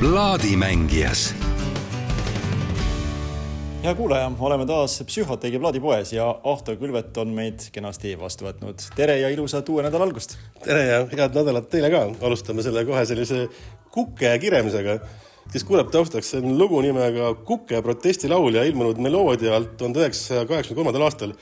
plaadimängijas hea kuulaja, oleme taas Psühhoteegi plaadipoes ja Ahto Külvet on meid kenasti vastu võtnud. tere ja ilusat uue nädala algust! tere ja head nädalat teile ka. alustame selle kohe sellise kuke kiremisega. kes kuuleb taustaks, see on lugu nimega Kuke protestilaul ja ilmunud Meloodia alt tuhande üheksasaja kaheksakümne kolmandal aastal.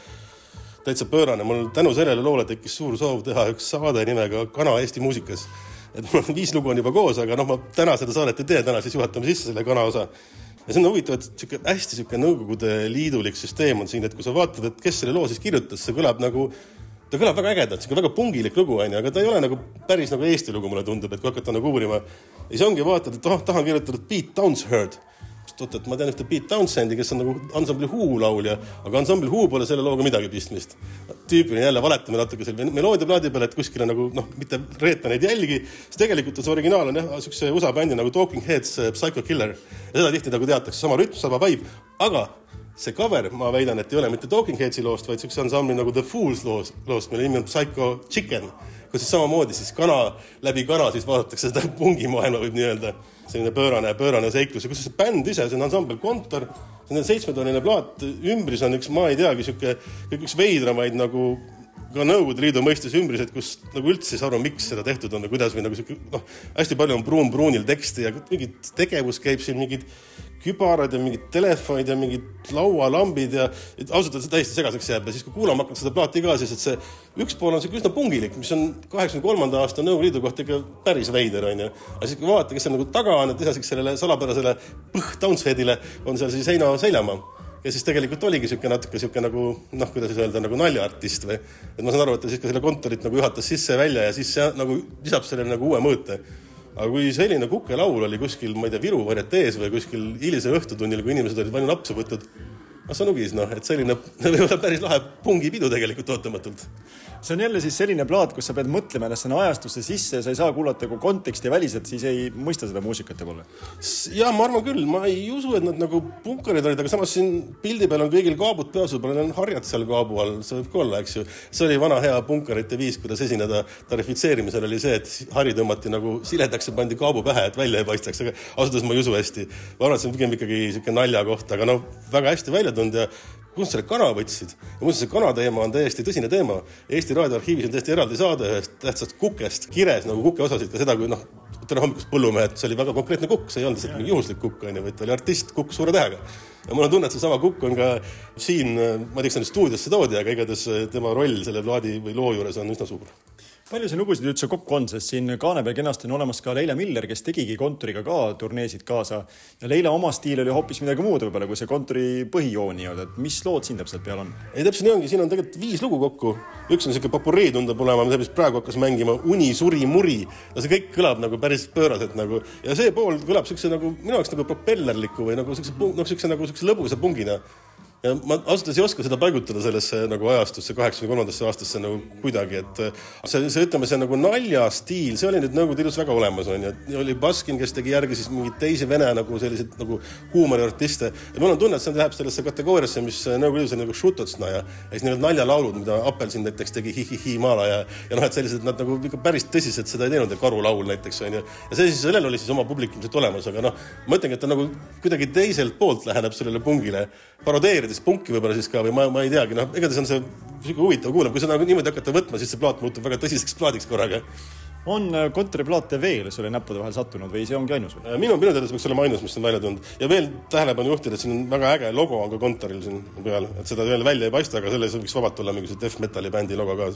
täitsa pöörane, mul tänu sellele loole tekkis suur soov teha üks saade nimega Kana Eesti muusikas et mul on viis lugu on juba koos, aga noh, ma täna seda saadet ei tee, täna siis juhatame sisse selle kana osa. ja see on huvitav, et sihuke hästi sihuke Nõukogude Liidulik süsteem on siin, et kui sa vaatad, et kes selle loo siis kirjutas, see kõlab nagu ta kõlab väga ägedalt, sihuke väga pungilik lugu onju, aga ta ei ole nagu päris nagu Eesti lugu, mulle tundub, et kui hakata nagu uurima. ja siis ongi vaatad, et oh, tahan kirjutada Beat Downsheard oot, et ma tean ühte Pete Townshendi, kes on nagu ansambli Who laulja, aga ansambli Who pole selle looga midagi pistmist. tüüpiline jälle valetame natuke selle meloodiaplaadi peale, et kuskil on nagu noh, mitte reeta neid jälgi, siis tegelikult see originaal on jah, siukse USA bändi nagu Talking Heads äh, Psycho Killer. ja seda tihti nagu teatakse, sama rütm, sama vibe, aga see cover, ma väidan, et ei ole mitte Talking Headsi loost, vaid siukse ansambli nagu The Fools loost, loost, mille nimi on Psycho Chicken, kus siis samamoodi siis kana, läbi kana siis vaadatakse seda pungimaailma võib nii öelda selline pöörane, pöörane seiklus. Ja kusjuures bänd ise, see on ansambel Kontor, see on seitsmetoonine plaat, ümbris on üks, ma ei teagi, sihuke, üks veidramaid nagu ka Nõukogude Liidu mõistes ümbrised, kus nagu üldse ei saa aru, miks seda tehtud on või kuidas või nagu sihuke noh, hästi palju on pruun-pruunil teksti ja mingit tegevus käib siin, mingid kübarad ja mingid telefonid ja mingid laualambid ja ausalt öeldes täiesti segaseks jääb ja siis, kui kuulama hakkad seda plaati ka, siis et see üks pool on sihuke üsna pungilik, mis on kaheksakümne kolmanda aasta Nõukogude Liidu kohta ikka päris veider onju. aga siis, kui vaadata, kes seal nagu taga on, et lisaks sellele salapärasele põh-Downsheadile on seal siis Heino Seljamaa kes siis tegelikult oligi sihuke natuke sihuke nagu noh, kuidas siis öelda nagu naljaartist või et ma saan aru, et ta siis ka selle kontorit nagu juhatas sisse-välja ja siis see nagu lisab sellele nagu uue mõõte aga kui selline kukelaul oli kuskil, ma ei tea, Viru varietees või kuskil hilisel õhtutunnil, kui inimesed olid palju napsu võtnud, no see on ugis, noh, et selline võib olla päris lahe pungipidu tegelikult ootamatult see on jälle siis selline plaat, kus sa pead mõtlema ennast sinna ajastusse sisse, sa ei saa kuulata nagu konteksti väliselt, siis ei mõista seda muusikat võib-olla. ja ma arvan küll, ma ei usu, et nad nagu punkarid olid, aga samas siin pildi peal on kõigil kaabud peas, võib-olla neil on harjad seal kaabu all, see võib ka olla, eks ju. see oli vana hea punkarite viis, kuidas esineda tarifitseerimisel oli see, et hari tõmmati nagu siledaks ja pandi kaabu pähe, et välja ei paistaks, aga ausalt öeldes ma ei usu hästi. ma arvan, et see on pigem ikkagi sihuke naljakoht, aga noh, väga hästi välja tulnud ja kust selle kana võtsid? ja muuseas, see kana teema on täiesti tõsine teema. Eesti Raadio arhiivis on täiesti eraldi saade ühest tähtsast kukest, kires nagu kukeosasid ka seda, kui noh, tere hommikust põllumehed, see oli väga konkreetne kukk, see ei olnud lihtsalt mingi juhuslik kukk onju, vaid ta oli artist, kukk suure tähega. ja mul on tunne, et seesama kukk on ka siin, ma ei tea, kas ta nüüd stuudiosse toodi, aga igatahes tema roll selle plaadi või loo juures on üsna suur palju siin lugusid üldse kokku on, sest siin kaane peal kenasti on olemas ka Leila Miller, kes tegigi kontoriga ka turneesid kaasa ja Leila oma stiil oli hoopis midagi muud võib-olla kui see kontori põhijoon nii-öelda, et mis lood siin täpselt peal on? ei, täpselt nii ongi, siin on tegelikult viis lugu kokku. üks on siuke popurrii tundub olema, mis praegu hakkas mängima Uni, suri, muri. no see kõik kõlab nagu päris pööraselt nagu ja see pool kõlab siukse nagu minu jaoks nagu propellerliku või nagu siukse, noh, siukse nagu siukse lõbusa pungina ja ma ausalt öeldes ei oska seda paigutada sellesse nagu ajastusse, kaheksakümne kolmandasse aastasse nagu kuidagi, et äh, see, see ütleme, see nagu naljastiil, see oli nüüd Nõukogude Liidus väga olemas onju, et oli Baskin, kes tegi järgi siis mingeid teisi vene nagu selliseid nagu huumoriartiste. ja mul on tunne, et see läheb sellesse kategooriasse, mis Nõukogude Liidus oli nagu šutotsna ja, siis need naljalaulud, mida Apelsin näiteks tegi hi-hi-hi maala ja, ja noh, et sellised nad nagu ikka päris tõsiselt seda ei teinud, karulaul näiteks onju. ja see siis, sellel oli siis oma publik ilmselt olemas, aga noh, ma ütlengi, et ta nagu kuidagi teiselt poolt läheneb sellele pungile, parodeerides veidis punki võib-olla siis ka või ma, ma ei teagi, noh, igatahes on see sihuke huvitav kuulama, kui seda nagu niimoodi hakata võtma, siis see plaat muutub väga tõsiseks plaadiks korraga. on äh, kontoriplaate veel sulle näppude vahel sattunud või see ongi ainus või? Äh, minu, minu teada see peaks olema ainus, mis on välja tulnud ja veel tähelepanu juhtida, et siin on väga äge logo on ka kontoril siin peal, et seda veel välja ei paista, aga selles võiks vabalt olla mingisuguse death metal'i bändi logo ka,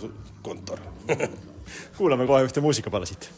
kontor kuulame kohe ühte muusikapala siit.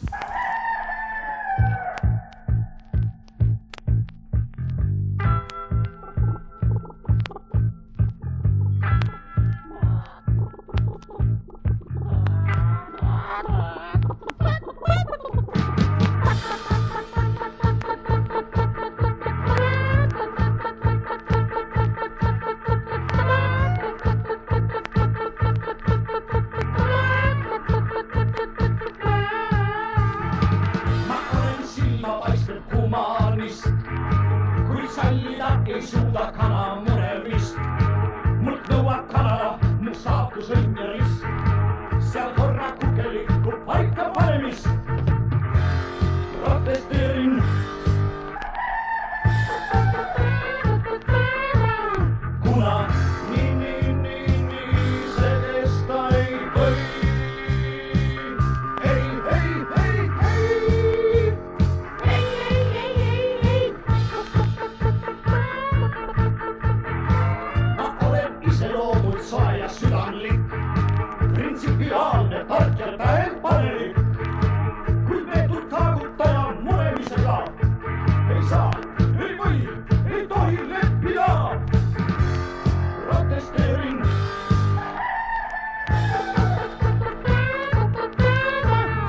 Yeşil da kana murevist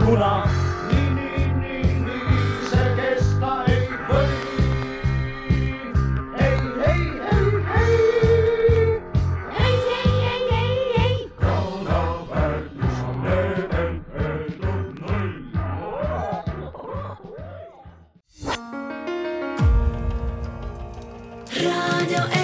kuna nini, nini se kestä ei voi. Ei, ei, ei, ei. Ei, ei, ei, ei, ei. Ei. Radio